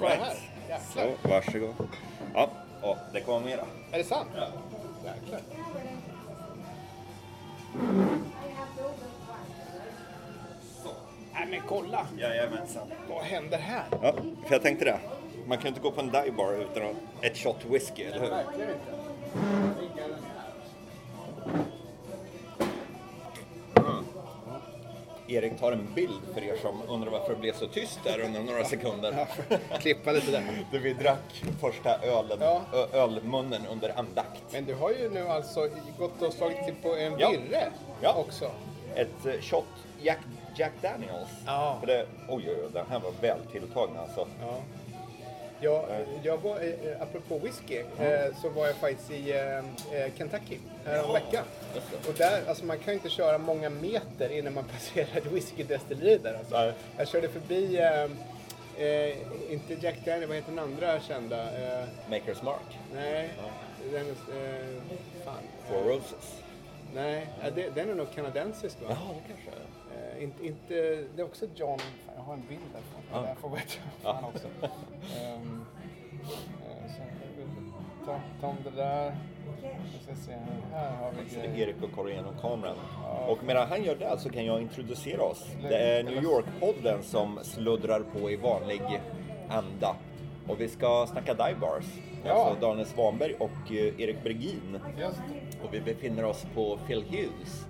Jäklar. Så, varsågod. Ja, och det kommer mera. Är det sant? Jäklar. Nej men kolla. Jajamensan. Vad händer här? Ja, för jag tänkte det. Man kan inte gå på en dive bar utan ett shot whisky, eller hur? Verkligen inte. Erik tar en bild för er som undrar varför det blev så tyst där under några sekunder. Klippa lite där. Då vi drack första ölen, Ja. ö- ölmunnen under andakt. Men du har ju nu alltså gått och slagit till på en Ja. virre Ja. också. Ett eh, shot Jack, Jack Daniels. Ja. För det, oj, oj, oj, den här var väl tilltagen alltså. Ja. Jag, jag var, eh, eh, apropå whisky, eh, så var jag faktiskt i eh, eh, Kentucky häromveckan. det. Och där, alltså man kan inte köra många meter innan man passerar ett whiskydestilleri där alltså. Nej. Jag körde förbi, eh, eh, inte Jack Daniel, vad heter den andra kända? Eh, Maker's Mark. nej, den, eh, fan. Four Roses. Nej, ja, det, den är nog kanadensisk va? Jaha, det kanske är. Eh, inte, inte, det är också John, fan, jag har en bild därifrån. Ja. Jag får veta fan också. um, så ta, ta om det där. Vi ska se, här har vi Så det är grejer. Erik och går igenom kameran. Och medan han gör det så kan jag introducera oss. Det är New York-podden som sluddrar på i vanlig anda. Och vi ska snacka dive bars. Ja. Alltså Daniel Svanberg och eh, Erik Bergin. Just, Och vi befinner oss på Phil Hughes.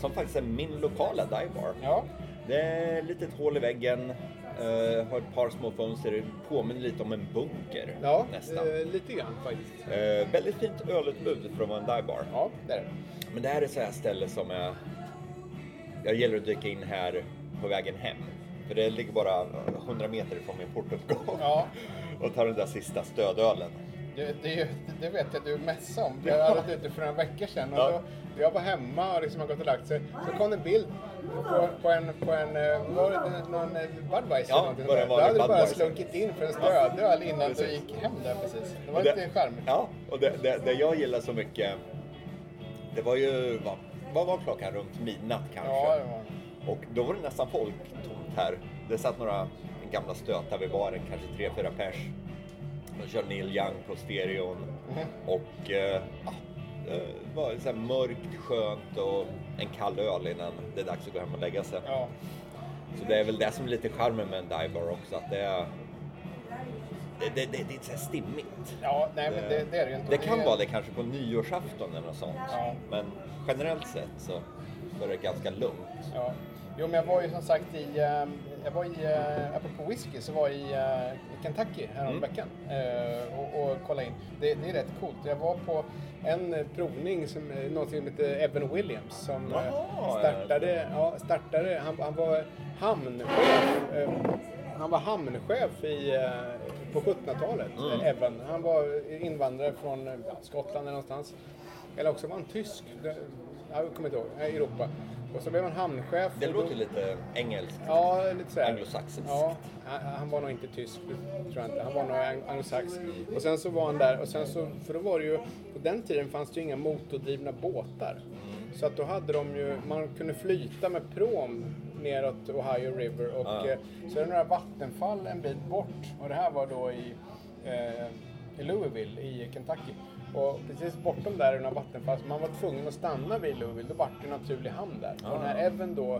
Som faktiskt är min lokala dive bar. ja, Det är ett litet hål i väggen. Uh, har ett par små fönster. Det påminner lite om en bunker. ja nästan. eh, lite grann faktiskt. Eh, väldigt fint ölutbud för att vara en dive bar. Ja, det är det. Men det här är så här ställe som är... Jag gillar att dyka in här på vägen hem. För det ligger bara 100 meter ifrån min portuppgång. Ja. Och tar den där sista stödölen. Det, det, det vet jag du messade om. Jag hade varit ute för några veckor sedan och Ja. då, jag var hemma och liksom har gått och lagt sig. Så kom det en bild på, på en, på en eh, var det någon eh, Budweiser Ja, eller det en Då hade du bara slunkit in för en stödöl innan du Precis. gick hem där precis. Det var Och lite charmigt. Ja, och det, det, det jag gillar så mycket. Det var ju, vad, vad var klockan? Runt midnatt kanske. Ja, det var Och då var det nästan folktomt här. Det satt några gamla stötar vid baren, kanske tre, fyra pers. De körde Neil Young på stereon. Mhm. Och eh, ja, det var så mörkt, skönt och en kall öl innan det är dags att gå hem och lägga sig. Ja. Så det är väl det som är lite charmen med en dive bar också. Att det är, det, det, det, det är så här stimmigt. ja, nej men det, det är det ju inte. Det kan vara det kanske på nyårsafton eller något sånt. Ja. Men generellt sett så så är det ganska lugnt. Ja. Jo, men jag var ju som sagt i, eh, jag var i, eh, apropå whisky, så var jag i, eh, i Kentucky häromveckan eh, och, och kollade in. Det, det är rätt coolt. Jag var på en provning som eh, något som heter Evan Williams som Jaha, startade, ja, startade han, han var hamnchef. Han var hamnchef i, på 1700-talet, Mm. Evan. Han var invandrare från ja, Skottland eller någonstans. Eller också var han tysk. Jag kommer inte ihåg. Europa. Och så blev han hamnchef. Det och då- låter lite engelskt. Ja, lite sådär. Anglosaxiskt. Ja, han, var nog inte tysk, tror jag inte. Han var nog ang- anglosax. Och sen så var han där, och sen så, för då var det ju, på den tiden fanns det ju inga motordrivna båtar. Så att då hade de ju, man kunde flyta med prom neråt Ohio River och Ja. eh, så är det några vattenfall en bit bort. Och det här var då i, eh, i Louisville i Kentucky. Och precis bortom där är några vattenfall, så man var tvungen att stanna vid Louisville. Då vart det en naturlig hamn där. Och när Evan då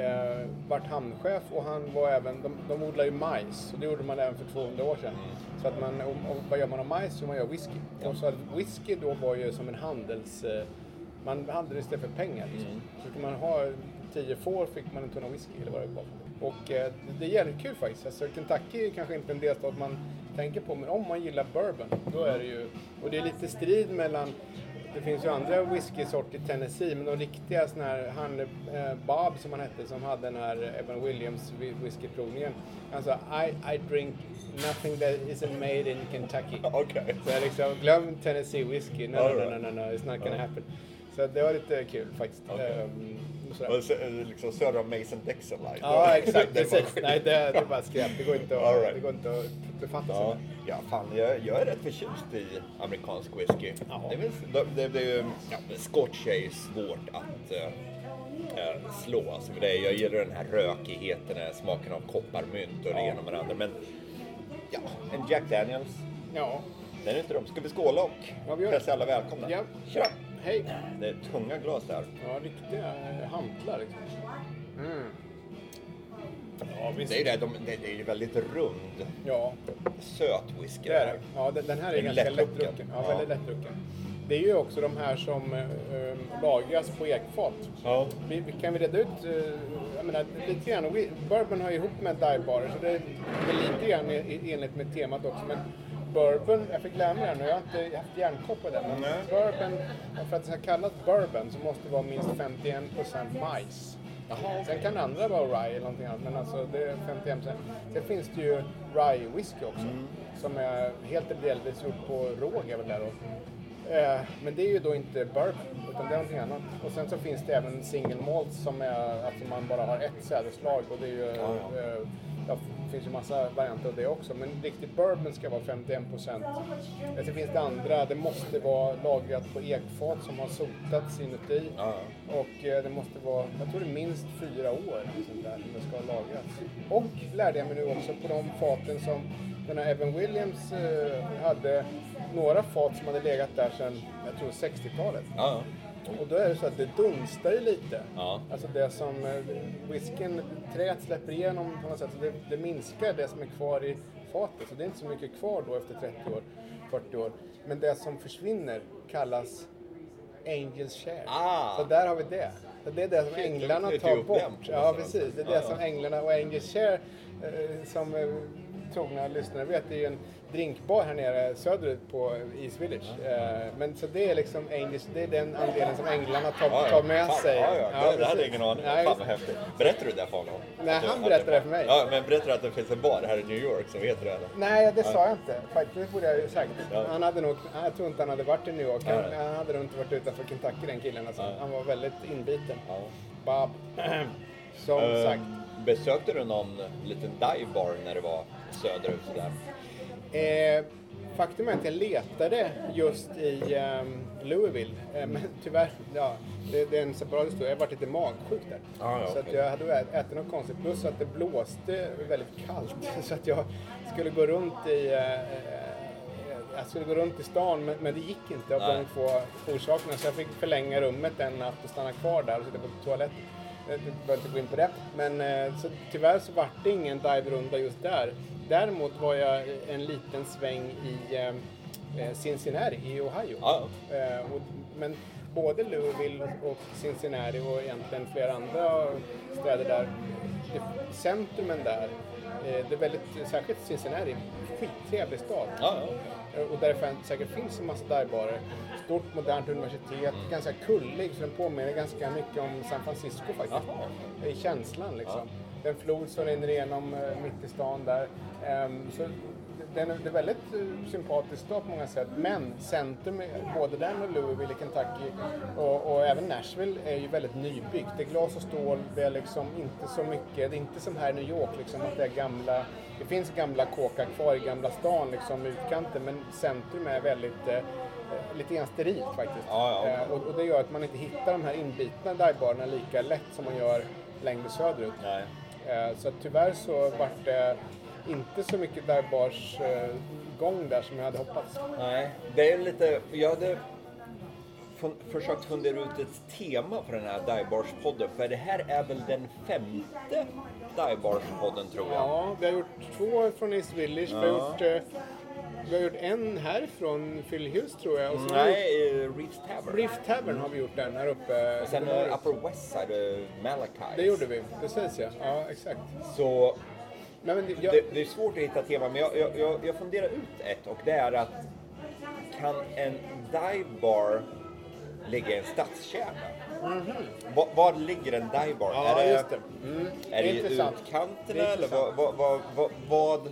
eh, vart hamnchef och han var även, de, de odlar ju majs och det gjorde man även för 200 år sedan. Så att man, och, och vad gör man av majs? Jo, man gör whisky. Och så att whisky då var ju som en handels... Eh, man handlade istället för pengar. Liksom. Så kan man ha tio får fick man en tunna whisky eller vad det var. Och eh, det är jävligt kul faktiskt. Alltså, Kentucky är kanske inte en delstat man tänker på, men om man gillar bourbon, då är det ju... Och det är lite strid mellan... Det finns ju andra whiskysorter i Tennessee, men de riktiga såna här, han eh, Bob som han hette, som hade den här Evan Williams whi- whiskyprovningen. Han sa I, I drink nothing that isn't made in Kentucky. Okej. Så jag liksom, glöm Tennessee whisky. No, no, no, no, no, it's not gonna happen. Så det var lite kul faktiskt. Okej. Ehm, sådär. Liksom söder om Mason Dixon Line. Ja, exakt. Precis. Nej, det, det är bara skräp. Det går inte att, right. det går inte att befatta sig Ja, med. ja fan, jag, jag är rätt förtjust i amerikansk whisky. Ja. Det, är det, det, ja, scotch är ju svårt att eh, slå. Alltså, för det, jag gillar den här rökigheten, den här smaken av kopparmynt och det ena med det andra. Men ja, en Jack Daniels, Ja, den är inte dum. Ska vi skåla och Ja, hälsa alla välkomna? ja. Kör! Hej. Det är tunga glas där. Ja, riktiga eh, hantlar liksom. Mm. Ja, visst. Det är ju det, de, det, det är ju väldigt rund, Ja, söt whisky. det är det. Ja, den, den här är är ganska lättdrucken. lättdrucken. Ja, Ja. väldigt lättdrucken. Det är ju också de här som eh, lagras på ekfat. Ja. Vi, vi kan vi reda ut, eh, jag menar lite grann, bourbon hör ihop med divebarer så det är lite grann i, i, enligt med temat också. Men bourbon, jag fick lära mig det här nu, jag har inte haft järnkoll på det. Men Nej. bourbon, för att det ska kallas bourbon så måste det vara minst 51% majs. Sen kan andra vara rye eller någonting annat, men alltså det är 51%. Sen finns det ju rye whisky också, som är helt eller delvis gjort på råg är väl det då. Eh, Men det är ju då inte bourbon, utan det är någonting annat. Och sen så finns det även single malt som är att man bara har ett sädesslag och det är ju, Ja, ja. Finns ju massa varianter av det också. Men riktigt bourbon ska vara 51 procent. Sen finns det andra, det måste vara lagrat på ekfat som har sotats inuti. Ja, Och eh, det måste vara, jag tror det är minst fyra år sånt där, som det ska ha lagrats. Och lärde jag mig nu också på de faten som den här Evan Williams eh, hade några fat som hade legat där sedan, jag tror 60-talet. Ja. Och då är det så att det dunstar ju lite. Ja. Alltså det som eh, whiskyn, träet släpper igenom på något sätt. Så det, det minskar det som är kvar i fatet. Så det är inte så mycket kvar då efter 30 år, 40 år. Men det som försvinner kallas Angels share. Ah. Så där har vi det. Så det är det som Shit, änglarna tar bort. Ja, precis. Det är det som ja. änglarna och Angels share, eh, som eh, trogna lyssnare vet, det är ju en drinkbar här nere söderut på East Village. Eh, men så det är liksom Angels, det är den andelen som änglarna tar, Ja, ja. tar med Fan, sig. Ja, ja. det, det hade jag ingen aning om. Fan vad häftigt. Berättar du det för honom? Nej, du- han att berättade det för mig. Ja, men berättar du att det finns en bar här i New York som heter det? Eller? Nej, det sa jag inte. Faktiskt, borde jag ju sagt. Han hade nog, jag tror inte han hade varit i New York. Han, han hade nog inte varit utanför Kentucky den killen. Alltså. Han var väldigt inbiten. Bob. Som Eh, sagt. Besökte du någon liten dive bar när det var söderut sådär? Eh, faktum är att jag letade just i ehm, Louisville. Eh, men tyvärr, ja, det, det är en separat historia. Jag har varit lite magsjuk där. Ah, ja, så att okej. jag hade ätit något konstigt. Plus att det blåste väldigt kallt. Så att jag skulle gå runt i eh, eh, jag skulle gå runt i stan men, men det gick inte av Nej. de två orsakerna. Så jag fick förlänga rummet en natt och stanna kvar där och sitta på toaletten. Jag behöver inte gå in på det. Men eh, så, tyvärr så vart det ingen dive-runda just där. Däremot var jag en liten sväng i eh, eh, Cincinnati i Ohio. Ja. Eh, och, men både Louisville och Cincinnati och egentligen flera andra städer där, centrumen där, det är väldigt, särskilt Cincinnati, skittrevlig stad. Eh, Och där det säkert finns en massa divebarer. Stort modernt universitet, ganska kullig så den påminner ganska mycket om San Francisco faktiskt. Jaha. I känslan liksom. Den flod som rinner igenom eh, mitt i stan där. Ehm, så den är, det är väldigt eh, sympatisk stad på många sätt. Men centrum, både den och Louisville Kentucky och, och även Nashville är ju väldigt nybyggt. Det är glas och stål, det är liksom inte så mycket, det är inte som här i New York liksom att det är gamla, det finns gamla kåkar kvar i Gamla stan liksom utkanten men centrum är väldigt eh, lite grann sterilt faktiskt. Ja, ja. Eh, och, och det gör att man inte hittar de här inbitna divebarerna lika lätt som man gör längre söderut. Nej. Eh, Så tyvärr så vart det inte så mycket divebars eh, gång där som jag hade hoppats. Nej, det är lite... Jag hade fun- försökt fundera ut ett tema för den här Divebars-podden. För det här är väl den femte Divebars-podden tror jag. Ja, vi har gjort två från East Village. Vi, har Ja. gjort, eh, vi har gjort en härifrån Fyllehus tror jag. Och har vi gjort Nej, eh, Reefs Tavern. Reef Tavern har vi gjort den här uppe. Och sen eh, Upper West Side, uh, Malachi. Det gjorde vi, precis ja. Ja, exakt. Så Nej, men det, jag, det, det är svårt att hitta tema, men jag, jag, jag, funderar ut ett och det är att kan en dive bar ligga i en stadskärna? Va, var ligger en dive bar? Mhm. ja, är det, det. Mm. Är det, i utkanterna eller vad, vad, vad, vad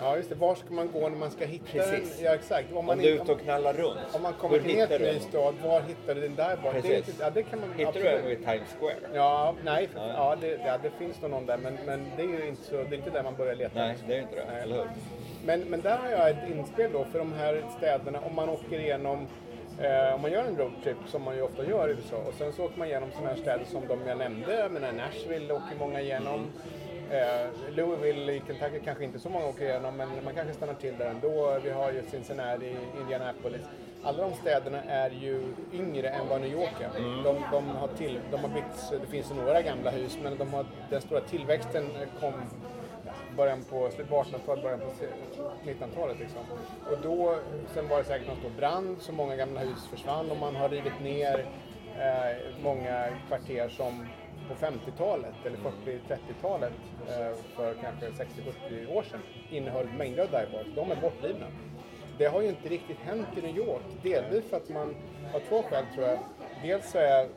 Ja, just det. Var ska man gå när man ska hitta Precis. den? Ja, exakt. Om Om man, du är ute och knallar runt, om man kommer till en du ny den? stad, var hittar du din dive bar? Det, inte, ja, det kan man Hittar du absolut. den vid Times Square? Ja, nej, för, Nej. ja, det, ja, det finns nog någon där, men, men det är ju inte, så, det är inte där man börjar leta. Nej, det är inte det, Nej. eller hur? Men, men där har jag ett inspel då för de här städerna, om man åker igenom Eh, om man gör en roadtrip, som man ju ofta gör i USA, och sen så åker man igenom sådana här städer som de jag nämnde, jag menar Nashville åker många igenom. Eh, Louisville i Kentucky kanske inte så många åker igenom, men man kanske stannar till där ändå. Vi har ju Cincinnati, Indianapolis. Alla de städerna är ju yngre än vad New York är. De, de, har till, de har byggts, det finns några gamla hus, men de har, den stora tillväxten kom början på, slutet på 1800-talet, början på 1900-talet liksom. Och då, sen var det säkert någon stor brand så många gamla hus försvann och man har rivit ner eh, många kvarter som på 50-talet eller 40-30-talet eh, för kanske 60-70 år sedan innehöll mängder av divebars. De är bortrivna. Det har ju inte riktigt hänt i New York. Delvis för att man har två skäl tror jag. Dels så är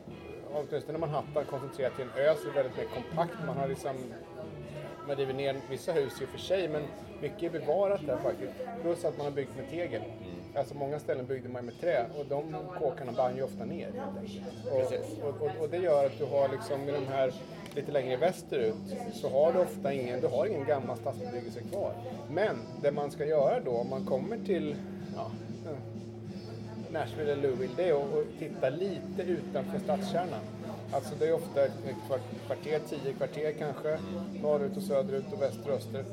åtminstone Manhattan koncentrerat till en ö så är det väldigt mer kompakt. Man har liksom man river ner vissa hus i och för sig, men mycket är bevarat där faktiskt. Plus att man har byggt med tegel. Alltså många ställen byggde man med trä och de kåkarna brann ju ofta ner. Och, och, och, och det gör att du har liksom i de här lite längre västerut så har du ofta ingen, du har ingen gammal stadsbebyggelse kvar. Men det man ska göra då om man kommer till ja, Nashville eller Louisville, det är att titta lite utanför stadskärnan. Alltså det är ofta ett kvarter, tio kvarter kanske, norrut och söderut och väster och öster.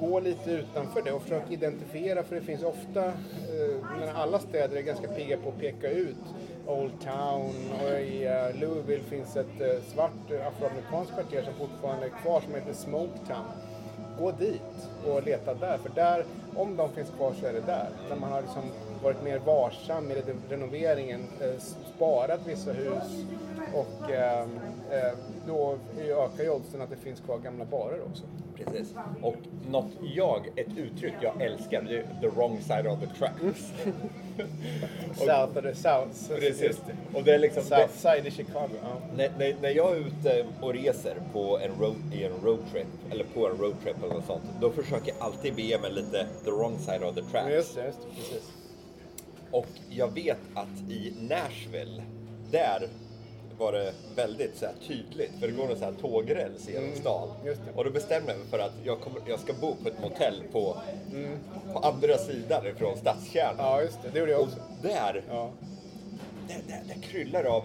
Gå lite utanför det och försök identifiera, för det finns ofta, eh, alla städer är ganska pigga på att peka ut Old Town och i eh, Louisville finns ett eh, svart eh, afroamerikanskt kvarter som fortfarande är kvar som heter Smoketown gå dit och leta där. För där, om de finns kvar så är det där. Där man har liksom varit mer varsam i renoveringen, eh, sparat vissa hus och eh, då ökar ju oddsen att det finns kvar gamla barer också. Precis. Och något jag, ett uttryck jag älskar, det är the wrong side of the tracks. South of the South. Precis. Och det är liksom, South side i Chicago. När, när, när jag är ute och reser på en road, i en roadtrip, eller på en roadtrip eller något sånt, då försöker jag alltid bege mig lite the wrong side of the tracks. Just det, just det, precis. Och jag vet att i Nashville, där var det väldigt så tydligt, för det går en så här tågräls genom stan. Mm, det. Och då bestämde jag mig för att jag, kommer, jag ska bo på ett motell på, Mm. på andra sidan ifrån stadskärnan. Ja, just det. Det gjorde jag Och också. där, Ja. där, där, där kryllar av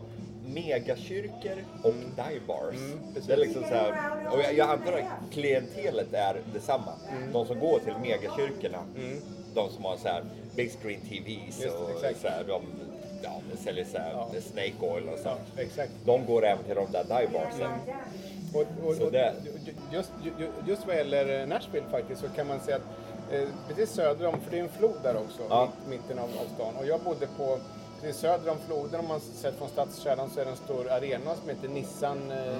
megakyrkor och dive bars. Mm, det är liksom så här, och jag, jag antar att klientelet är detsamma. Mm. De som går till megakyrkorna, de som har så här big screen TVs Just och exakt. så här, de, ja, de säljer så här, Ja. snake oil och ja, sånt. exakt. De går även till de där dive barsen. Och, och, Så och det- just, ju- just vad gäller Nashville faktiskt så kan man säga att eh, precis söder om, för det är en flod där också, Ja. mitt, mitten av, av stan. Och jag bodde på, precis söder om floden, om man sett från stadskärnan så är det en stor arena som heter Nissan, eh,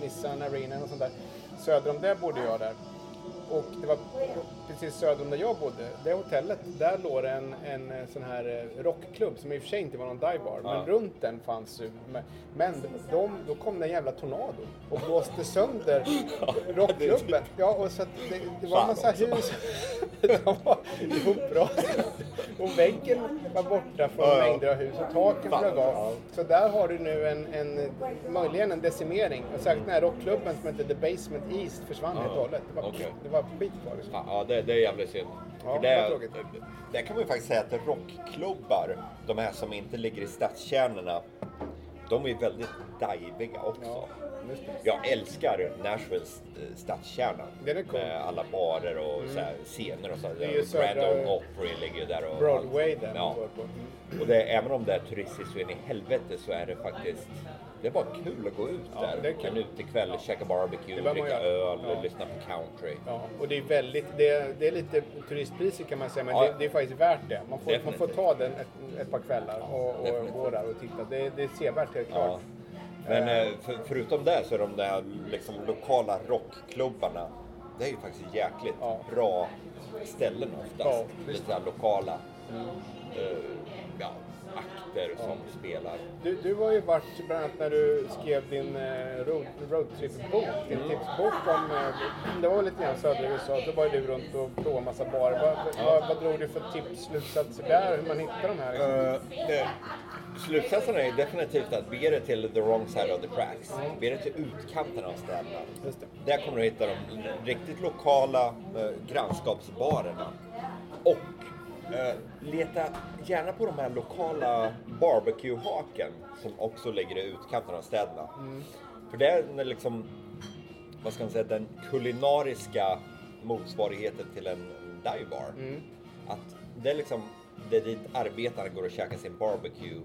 Nissan Arena och sånt där. Söder om det bodde jag där. Och det var precis söder om där jag bodde, det hotellet, där låg det en, en eh, sån här eh, rockklubb som i och för sig inte var någon divebar, Ja. men runt den fanns ju. men- de, då kom det en jävla tornado och blåste sönder rockklubben. Ja, och så det, det var en massa hus som var ihoprasade. Och väggen var borta från Ja, ja. mängder av hus och taken flög av. Så där har du nu en, en möjligen en decimering. Och särskilt den här rockklubben som heter The Basement East försvann helt och hållet. Det var, okej. det var skit kvar. Liksom. Ja, ja det, det är jävligt synd. Ja, För det det, där kan man ju faktiskt säga att rockklubbar, de här som inte ligger i stadskärnorna, de är väldigt diviga också. Ja. Jag älskar Nashvilles eh, stadskärna. Den är cool. Mm. Med alla barer och så här, scener och så. Det är ju Grand Opry ligger där. Och Broadway allt. där Ja. Mm. Och det, även om det är turistiskt så in i helvete så är det faktiskt det är bara kul att gå ut Ja, där. En utekväll, käka barbecue, dricka öl, Ja. lyssna på country. Ja, och det är väldigt, det är, det är lite turistpriser kan man säga, men Ja. det, det är faktiskt värt det. Man får, man får ta den ett, ett par kvällar och, och gå där och titta. Det, det är sevärt helt klart. Ja. Men eh, för, förutom det så är de där liksom, lokala rockklubbarna, det är ju faktiskt jäkligt Ja. bra ställen oftast. Ja, Lite lokala. eh, ja, akter som spelar. Du, du har ju varit bland annat när du skrev din eh, road, roadtrip-bok, din tipsbok om, eh, det var lite grann södra USA, då var ju du runt och provade massa barer. Vad, vad, vad drog du för tips, slutsatser där, hur man hittar de här? Liksom? Uh, uh, slutsatsen är definitivt att bege dig till the wrong side of the tracks. Bege dig till utkanten av städerna. Just det. Där kommer du hitta de riktigt lokala uh, grannskapsbarerna. Och leta gärna på de här lokala barbecue-haken som också ligger i utkanten av städerna. För det är liksom, vad ska man säga, den kulinariska motsvarigheten till en dive bar. Att det är liksom, det är dit arbetarna går och käkar sin barbecue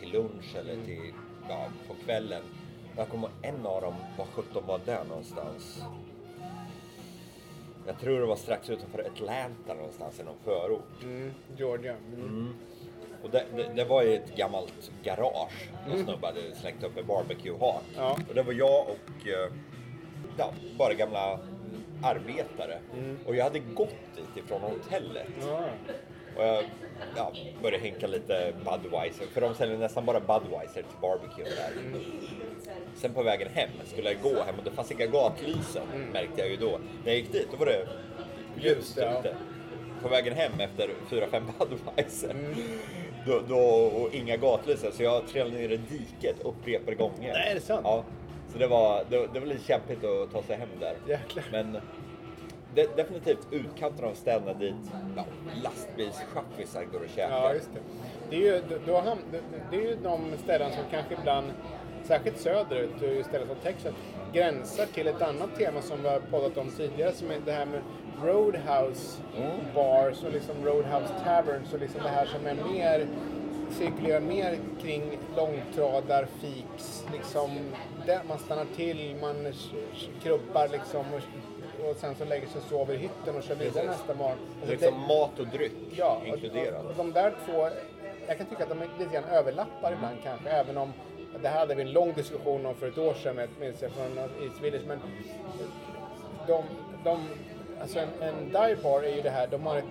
till lunch eller till, ja, på kvällen. Jag kommer en av dem, var 17 var där någonstans? Jag tror det var strax utanför Atlanta någonstans i någon förort. Mm, Georgia. Mm. Och det, det, det var i ett gammalt garage. Någon snubbe hade slängt upp en barbecue-hak. Ja. Och det var jag och eh, ja, bara gamla arbetare. Och jag hade gått dit ifrån hotellet. Ja. Och jag ja, började hinka lite Budweiser, för de säljer nästan bara Budweiser till barbecue där. Sen på vägen hem skulle jag gå hem och det fanns inga gatlysen märkte jag ju då. När jag gick dit då var det ljust ja. ute. På vägen hem efter 4-5 Budweiser. Då, då, och inga gatlysen så jag trillade ner i diket upprepade gånger. Nej, är det sant? Ja. Så det var, det, det var lite kämpigt att ta sig hem där. Jäklar. Men de, definitivt utkanten av städerna dit ja, lastbilschaffisar går och käkar. Ja, just det. Det är ju, då, ham- det, är ju de ställen som kanske ibland, särskilt söderut, istället för Texas, gränsar till ett annat tema som vi har poddat om tidigare, som är det här med Roadhouse bars och liksom Roadhouse taverns och liksom det här som är mer cirkulerar mer kring långtradar, fiks, liksom där man stannar till, man krubbar liksom och, och sen så lägger sig och sover i hytten och kör vidare Precis. nästa morgon. Alltså liksom det- mat och dryck Ja, och- inkluderat. och De där två, jag kan tycka att de lite grann överlappar ibland kanske, även om det här hade vi en lång diskussion om för ett år sedan, med- minns jag, från East Village. Men de, de, alltså en, en dive bar är ju det här, de har ett,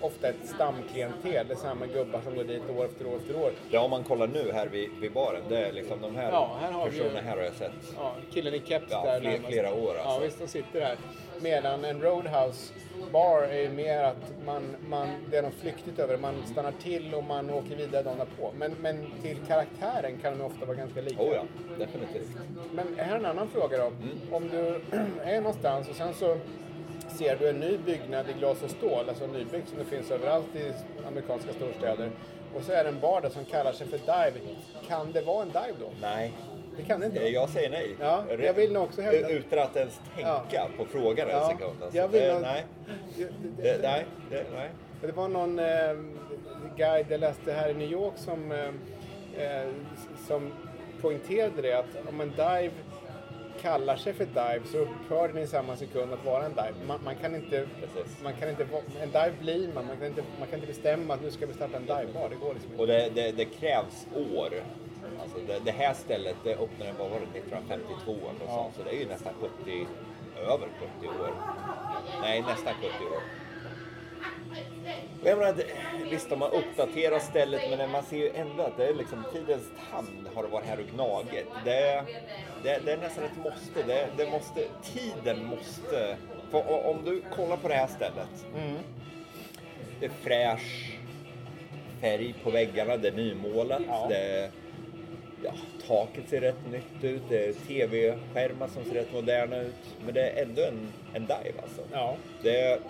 ofta ett stamklientel. Det är samma gubbar som går dit år efter år efter år. Ja, om man kollar nu här vid, vid baren, det är liksom de här, Ja, här har vi personerna här har jag sett. Ja, killen i keps Ja, där fler- flera år, Ja, alltså. visst, de sitter där. Medan en roadhouse bar är mer att man, man, det är något flyktigt över. Man stannar till och man åker vidare dagen på. Men, men till karaktären kan de ofta vara ganska lika. Oh ja, definitivt. Men här är en annan fråga då. Om du är någonstans och sen så ser du en ny byggnad i glas och stål, alltså nybyggt som det finns överallt i amerikanska storstäder. Och så är det en bar där som kallar sig för Dive. Kan det vara en dive då? Nej, Det kan det inte eh, jag säger nej. Ja, jag vill nog också hävda- Utan att ens tänka på frågan en Ja, sekund. Alltså. jag vill det, nog- nej, Det, det, nej, det, nej. Det var någon eh, guide jag läste här i New York som, eh, eh, som poängterade det att om en dive kallar sig för dive så upphör den i samma sekund att vara en dive. Man, man kan inte, Precis. man kan inte, en dive blir man, man kan inte, man kan inte bestämma att nu ska vi starta en divebar, det går liksom inte. Och det, det, det krävs år. Alltså det, det här stället det öppnade, vad var det, 1952 eller Ja. sånt. Så det är ju nästan 70, över 70 år. Nej, nästan 70 år. Jag menar, visst de har uppdaterat stället men man ser ju ändå att det är liksom tidens tand har varit här och gnagit. Det, det, det är nästan ett måste. Det, det måste. Tiden måste. För om du kollar på det här stället. Det är fräsch färg på väggarna, det är nymålat. Ja. Det, ja, taket ser rätt nytt ut, det är tv-skärmar som ser rätt moderna ut. Men det är ändå en, en dive alltså. Ja. Det,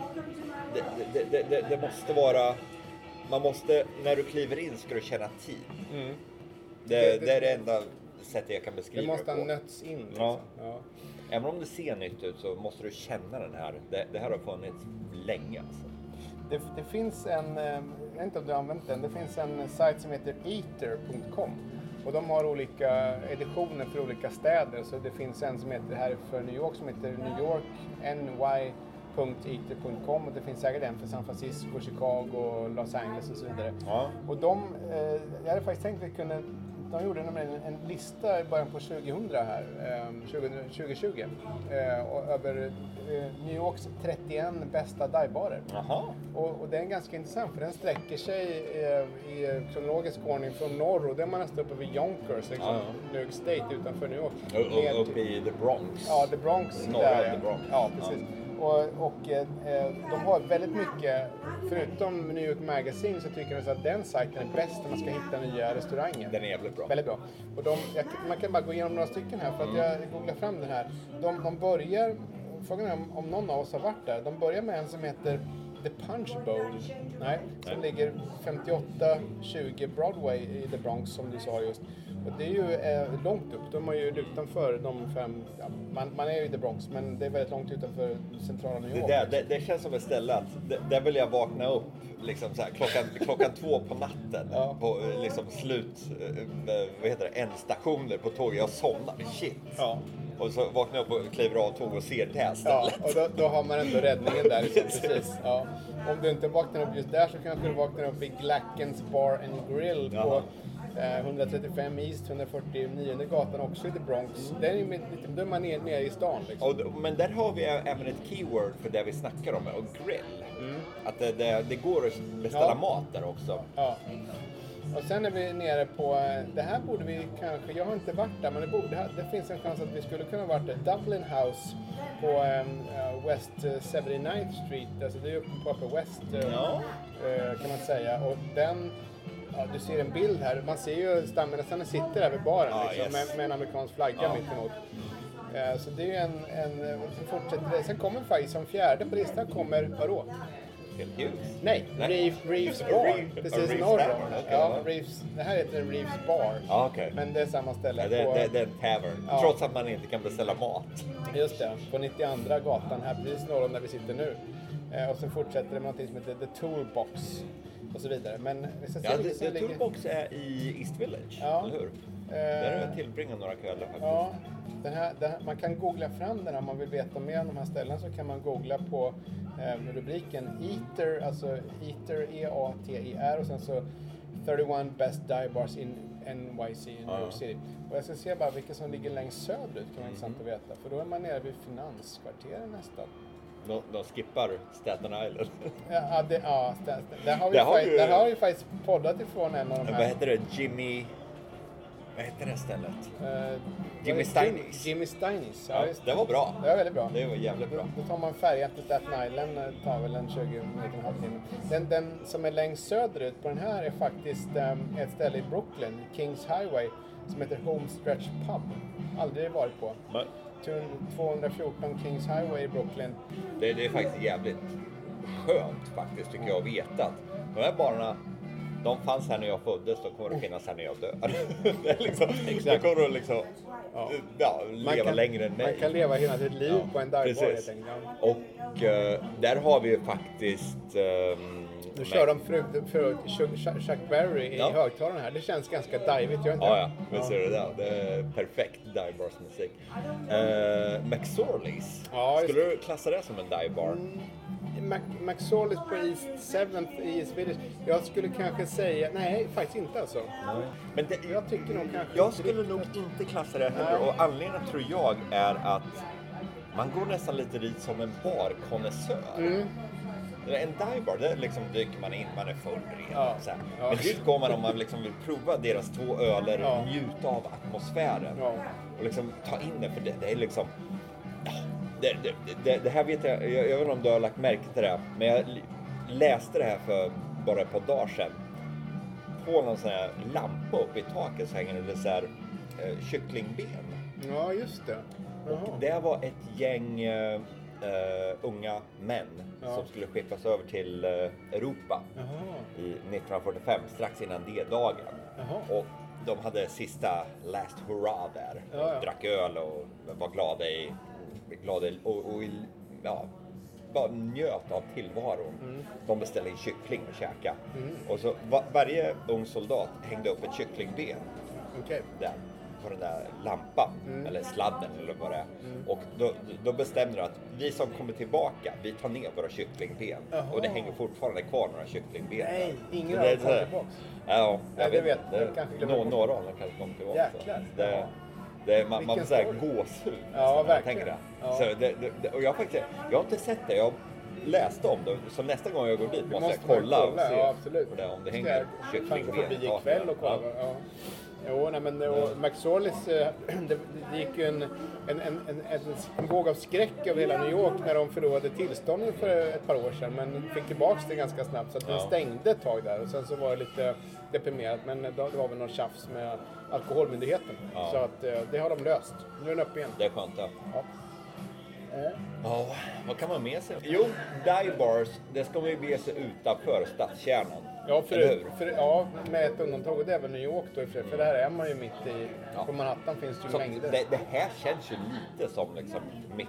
det, det, det, det, det måste vara... Man måste, när du kliver in ska du känna tid. Mm. Det, Det- det- det är det enda sättet jag kan Det beskriva måste ha på. nötts in. Liksom. Ja. Ja. Även om det ser nytt ut så måste du känna den här. Det, det här har funnits länge alltså. Det, det finns en, eh, jag vet inte om du har använt den, det finns en sajt som heter eater.com och de har olika editioner för olika städer. Så det finns en som heter här för New York som heter New York ny.eater.com och det finns säkert en för San Francisco, Chicago, Los Angeles och så vidare. Ja. Och de, eh, jag hade faktiskt tänkt att vi kunde de gjorde nämligen en, lista i början på 2000 här, eh, 20, 2020, eh, och över eh, New Yorks 31 bästa divebarer. Och, och det är ganska intressant för den sträcker sig eh, i kronologisk ordning från norr och är man nästan uppe vid Yonkers, liksom, Ja, New York State utanför New York. Och- Ner och Uppe i The Bronx. Ja, The Bronx. Norra där, The Bronx. Ja, precis. Och, och eh, de har väldigt mycket, förutom New York Magazine så tycker de att den sajten är bäst när man ska hitta nya restauranger. Den är jävligt bra. Väldigt bra. Och de, jag, man kan bara gå igenom några stycken här för att jag googlar fram den här. De, de börjar, frågan är om, om någon av oss har varit där. De börjar med en som heter The Punch Bowl. Nej, som ligger 5820 Broadway i The Bronx som du sa just. Det är ju eh, långt upp. De är ju utanför de fem, ja, man, man är ju i The Bronx men det är väldigt långt utanför centrala New Det, York. där, det, det känns som ett ställe att det, där vill jag vakna upp liksom så här, klockan, klockan två på natten Ja. på eh, liksom slut, eh, vad heter det, ändstationer på tåget. Jag somnar, shit. Ja. Och så vaknar jag upp och kliver av tåget och ser det här Ja, stället. och då, då har man ändå räddningen där. Liksom, precis. Ja. Om du inte vaknar upp just där så kanske du vaknar upp i Glackens Bar and Grill på Jaha. Eh, 135 East 149 gatan också i The Bronx. Det är lite, då är man nere, nere i stan liksom. Och, men där har vi även ett keyword för det vi snackar om, och grill. Att det, det, det går att beställa Ja. mat där också. Ja. Och sen är vi nere på, eh, det här borde vi kanske, jag har inte varit där men det, borde, det, finns en chans att vi skulle kunna varit där. Dublin House på eh, West eh, 79th Street, alltså det är uppe på Upper West eh, Ja. eh, kan man säga. Och den, ja, du ser en bild här, man ser ju stammisarna sitter där vid baren Ja, liksom, yes. med, med en amerikansk flagga Ja. mittemot. Eh, Så det är en, en fortsätter. Sen kommer faktiskt som fjärde på listan kommer, vadå? Nej. Reef, Reefs Bar. Precis norr om. Ja. Reefs, det här heter Reefs Bar. Ja, okej. Men det är samma ställe. Ja, det, på, det, det är en tavern. Ja. Trots att man inte kan beställa mat. Just det, på 92 gatan här precis norr om där vi sitter nu. Eh, och sen fortsätter det med någonting som heter The Toolbox. Och så vidare. Men Ja, det, det, ligger... Toolbox är i East Village, Ja. eller hur? Eh, Där har jag tillbringat några kvällar faktiskt. Ja, den här, den här, man kan googla fram den om man vill veta mer om de här ställena så kan man googla på eh, rubriken Eater, alltså Eater, E-A-T-I-R och sen så 31 Best Dive Bars in NYC, New. York City. Och jag ska se bara vilka som ligger längst söderut, kan vara intressant att veta. För då är man nere vid Finanskvarteret nästan. De, de skippar Staten Island. Ja, det, ja där, där, har vi Där har faktiskt, du- där har vi faktiskt poddat ifrån en av de här. vad heter det? Jimmy... Vad heter det stället? Eh, Jimmy Steinis. Jimmy Steinis, ja, just det var bra. Det var väldigt bra. Det var jävligt bra. Då tar man färjan till Staten Island, eh, tar väl en 20 minuter, en halvtimme. Den, den som är längst söderut på den här är faktiskt ehm, ett ställe i Brooklyn, Kings Highway, som heter Home Stretch Pub. Aldrig varit på. Men 214 Kings Highway i Brooklyn. det, det är faktiskt jävligt skönt faktiskt tycker jag att veta att de här barerna de fanns här när jag föddes, de kommer att finnas här när jag dör. det är liksom, de Exakt. kommer att liksom, Ja. ja. Leva kan- längre än mig. Man kan leva hela sitt liv Ja, på en divebar helt enkelt. Och eh, där har vi ju faktiskt... ehm, Nu kör de för, för Chuck, Berry i Ja. högtalarna här. Det känns ganska divigt, gör inte Ja, ja, men ser du det? Det är perfekt divebars musik. Uh, McSorleys, Ja, skulle du klassa det som en divebar? Mac, McSorleys på East 7th i Village. Jag skulle kanske säga, nej faktiskt inte alltså. Men det, Jag tycker nog kanske jag skulle riktigt- nog inte klassa det heller. Nej. Och anledningen tror jag är att man går nästan lite dit som en barkonnässör. Mm. En divebar, det är liksom dyker man in, man är full redan. Ja. Så här. Ja. Men dit går man om man liksom vill prova deras två öler, Ja. njuta av atmosfären. Ja. Och liksom ta in det, för det, det är liksom... Det, det, det, här vet jag, jag, jag vet inte om du har lagt märke till det, men jag läste det här för bara ett par dagar sedan. På någon sån här lampa uppe i taket så hänger det så här eh, kycklingben. Ja, just det. Jaha. Det var ett gäng eh, eh, unga män Ja. som skulle skeppas över till eh, Europa Jaha. i 1945, strax innan D-dagen. Och de hade sista last hurra där. Ja, ja. Drack öl och var glada i, glada i, och, och i, ja, bara njöt av tillvaron. Mm. De beställde in kyckling och käka. Och så va, varje ung soldat hängde upp ett kycklingben Okej. där. På den där lampan eller sladden eller vad det är. Och då, då bestämde du att vi som kommer tillbaka, vi tar ner våra kycklingben. Jaha. Och det hänger fortfarande kvar några kycklingben. Nej, ingen det så här- tillbaks. Ja, Nej, det vet jag. det- bort. Några av dem kanske kom tillbaka. Jäklar. Det, det, man man Vilken får såhär story. gåshud Ja, när man verkligen. tänker det. Ja. Så det, det, det. Och jag, har faktiskt, jag har inte sett det. Jag läste om det. Så nästa gång jag går dit måste, måste jag man kolla, och se ja, absolut. på det, om det hänger jag kanske kycklingben förbi ikväll och kolla. Ja. Ja. Jo, nej, men och McSorleys, eh, det, det gick ju en, en, en, en, en, våg av skräck över hela New York när de förlorade tillstånden för ett par år sedan. Men fick tillbaks det ganska snabbt så att den Ja. stängde ett tag där. Och sen så var det lite deprimerat. Men det var väl någon tjafs med Alkoholmyndigheten. Ja. Så att eh, det har de löst. Nu är den uppe igen. Det är skönt det. Ja. Ja, vad kan man med sig? Jo, dive bars, det ska man ju bege sig utanför stadskärnan. Ja, för, för, ja, med ett undantag och det är väl New York då för För där är man ju mitt i, Ja. på Manhattan finns det ju Så mängder. det, det här känns ju lite som liksom mitt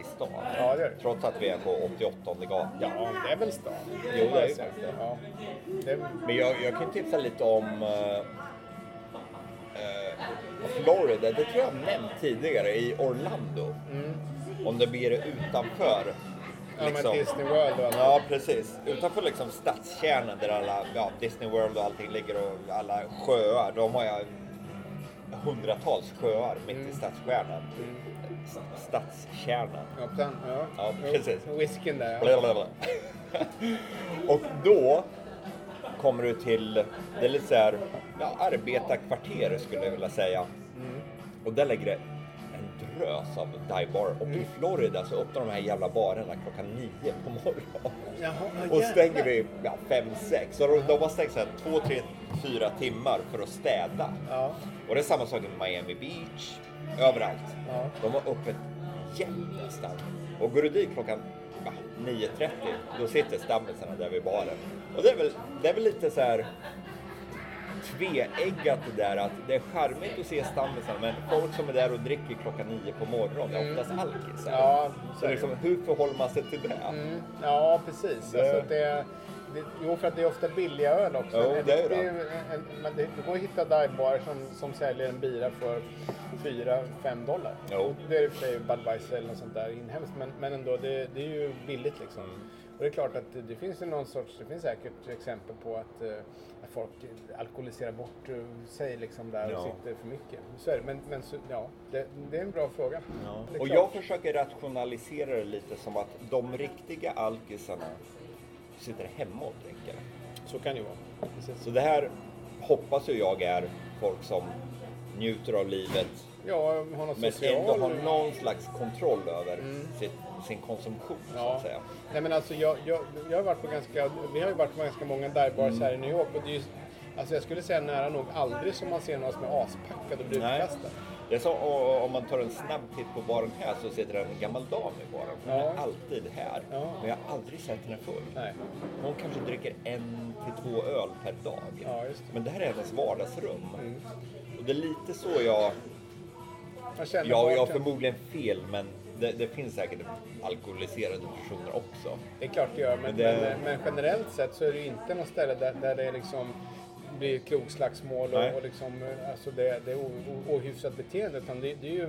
i stan. Ja, det gör det. Trots att vi är på 88 gatan. Ja, det är väl stan. Jo, det är ju det. Ja. Det, Men jag, jag kan tipsa lite om eh, Florida. Det tror jag nämnt tidigare i Orlando. Om det blir utanför. Mm. ja, liksom- men Disney World och allt. Ja, precis. Utanför liksom stadskärnan där alla, ja, Disney World och allting ligger och alla sjöar. De har jag hundratals sjöar mitt Mm. i stadskärnan. S- Stadskärnan. Ja, ja. Ja, precis. Whiskyn där. Ja. Och då kommer du till, det är lite så här, ja, arbetarkvarter skulle jag vilja säga. Mm. Och där ligger det drös av divebarer. Och Mm. i Florida så öppnar de här jävla barerna klockan nio på morgonen. Jaha, ja, Och stänger jävlar. vi ja, fem, sex. Så de, de har stängt så här två, tre, fyra timmar för att städa. Ja. Och det är samma sak i Miami Beach, överallt. Ja. De har öppet jämt nästan. Och går du dit klockan ja, 9.30, då sitter stammisarna där vid baren. Och det är väl, det är väl lite så här tveeggat det där att det är charmigt att se stammisarna men folk som är där och dricker klockan nio på morgonen är oftast alkisar. Mm. Ja, så liksom, hur förhåller man sig till det? Mm, ja, precis. Det- Alltså, det, det, jo, för att det är ofta billiga öl också. Jo, det är det. en, en, men det, det går att hitta divebarer som, som säljer en bira för 4-5 dollar. Jo. Det är i och för sig Budweiser eller något sånt där inhemskt, men, men ändå, det, det är ju billigt liksom. Och det är klart att det, finns ju någon sorts, det finns säkert exempel på att, eh, att folk alkoholiserar bort eh, sig liksom där och Ja. sitter för mycket. Så är det. Men, men så, ja, det, det är en bra fråga. Är Och jag försöker rationalisera det lite som att de riktiga alkisarna sitter hemma och dricker. Så kan det ju vara. Precis. Så det här hoppas ju jag är folk som njuter av livet Ja, har något men social... ändå har någon slags kontroll över sitt, sin konsumtion så Ja. att säga. Nej men alltså jag, jag, jag har varit på ganska, vi har ju varit på ganska många divebars här i New York och det är ju, alltså jag skulle säga nära nog aldrig som man ser någon som är aspackad och blir utkastad. Det är så och, om man tar en snabb titt på baren här så sitter det en gammal dam i baren. Hon Ja. är alltid här. Ja. Men jag har aldrig sett henne full. Nej. Hon kanske dricker en till två öl per dag. Ja, just det. Men det här är hennes vardagsrum. Mm. Och det är lite så jag... Jag Jag, jag har förmodligen fel, men det, det finns säkert alkoholiserade personer också. Det är klart det gör, men, Men det- men, men generellt sett så är det ju inte något ställe där, där det liksom blir krogslagsmål och, och liksom, alltså det, det är ohyfsat beteende. Utan det, det är ju,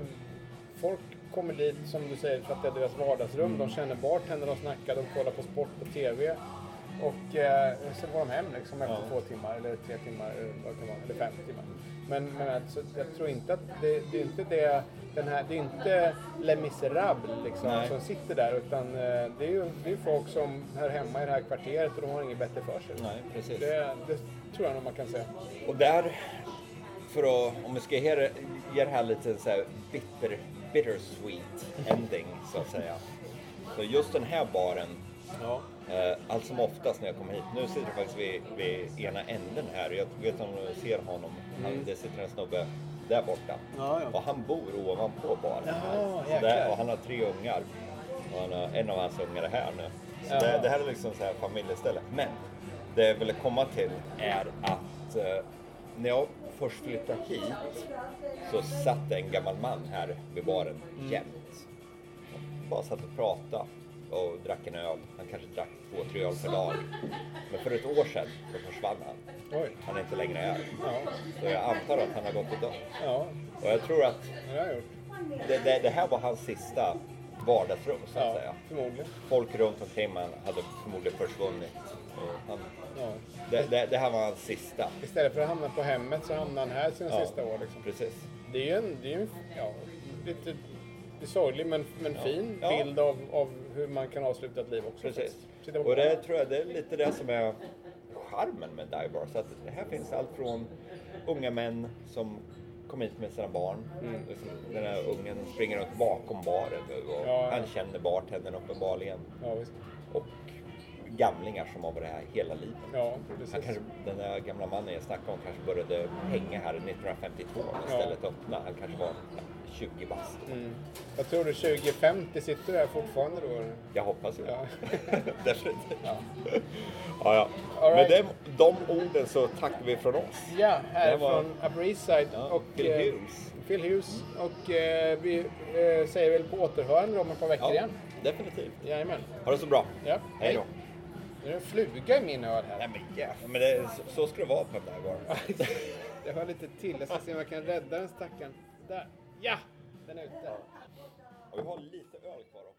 folk kommer dit, som du säger, för att det är deras vardagsrum. Mm. De känner bartender, de snackar, de kollar på sport på TV. Och eh, sen går de hem liksom efter Ja. två timmar, eller tre timmar, eller, vad kan vara, eller fem timmar. Men, men alltså, jag tror inte att det, det är inte det, den här, det är inte Les Misérables liksom, Nej. som sitter där utan eh, det är ju det är folk som hör hemma i det här kvarteret och de har inget bättre för sig. Nej, precis. Det, det tror jag nog man kan säga. Och där, för att, om vi ska ge det, ge det här lite så här bitter, bittersweet ending så att säga. Så just den här baren, Ja. Eh, allt som oftast när jag kommer hit, nu sitter jag faktiskt vid, vid ena änden här, jag vet om du ser honom, han, det sitter en snubbe där borta. Ja, ja. Och han bor ovanpå baren. här. Jäklar. där, och han har tre ungar. Och han har, en av hans ungar är här nu. Så Jaha. det, det här är liksom så här familjeställe. Men det jag ville komma till är att eh, när jag först flyttade hit så satt en gammal man här vid baren Mm. jämt. Bara satt och pratade och drack en öl. Han kanske drack två, tre öl per dag. Men för ett år sedan så försvann han. Oj. Han är inte längre här. Ja. Så jag antar att han har gått i död. Ja, Och jag tror att det det, det, här var hans sista vardagsrum så att Ja, säga. förmodligen. Folk runt omkring man hade förmodligen försvunnit. Han, Ja. det, det, det här var hans sista. Istället för att hamna på hemmet så hamnar han här sina Ja, sista år. Liksom. Precis. Det är ju en, det är en ja, lite sorglig men, men fin Ja. bild av, av hur man kan avsluta ett liv också. Precis. Och det tror jag det är lite det som är charmen med Dive Bar. Så att här finns allt från unga män som kommer hit med sina barn. Mm. Liksom, Den här ungen springer runt bakom baren nu och Ja. han känner bartendern uppenbarligen. Ja, visst. Och gamlingar som har varit här hela livet. Ja, Han kanske, den där gamla mannen jag snackade om kanske började hänga här 1952 när Ja. stället öppnade. Han kanske var 20 bast. Mm. Jag tror du 2050 sitter du här fortfarande då? Jag hoppas det. Ja. Definitivt. Ja. Ja, ja. All Med right. de, de orden så tackar vi från oss. Ja, här Det var- från Upper East Side. Ja, och, Phil eh, Hughes. Phil Hughes. Och eh, vi eh, säger väl på återhörande om ett par veckor Ja, igen. definitivt. Jajamän. Ha det så bra. Ja. Hej då. Nu är det en fluga i min öl här. Nej men jävlar. Men det, så, så ska det vara på den där gården. Jag hör lite till. Jag ska se om jag kan rädda den stackaren. Där. Ja! Den är ute. Och vi har lite öl kvar också.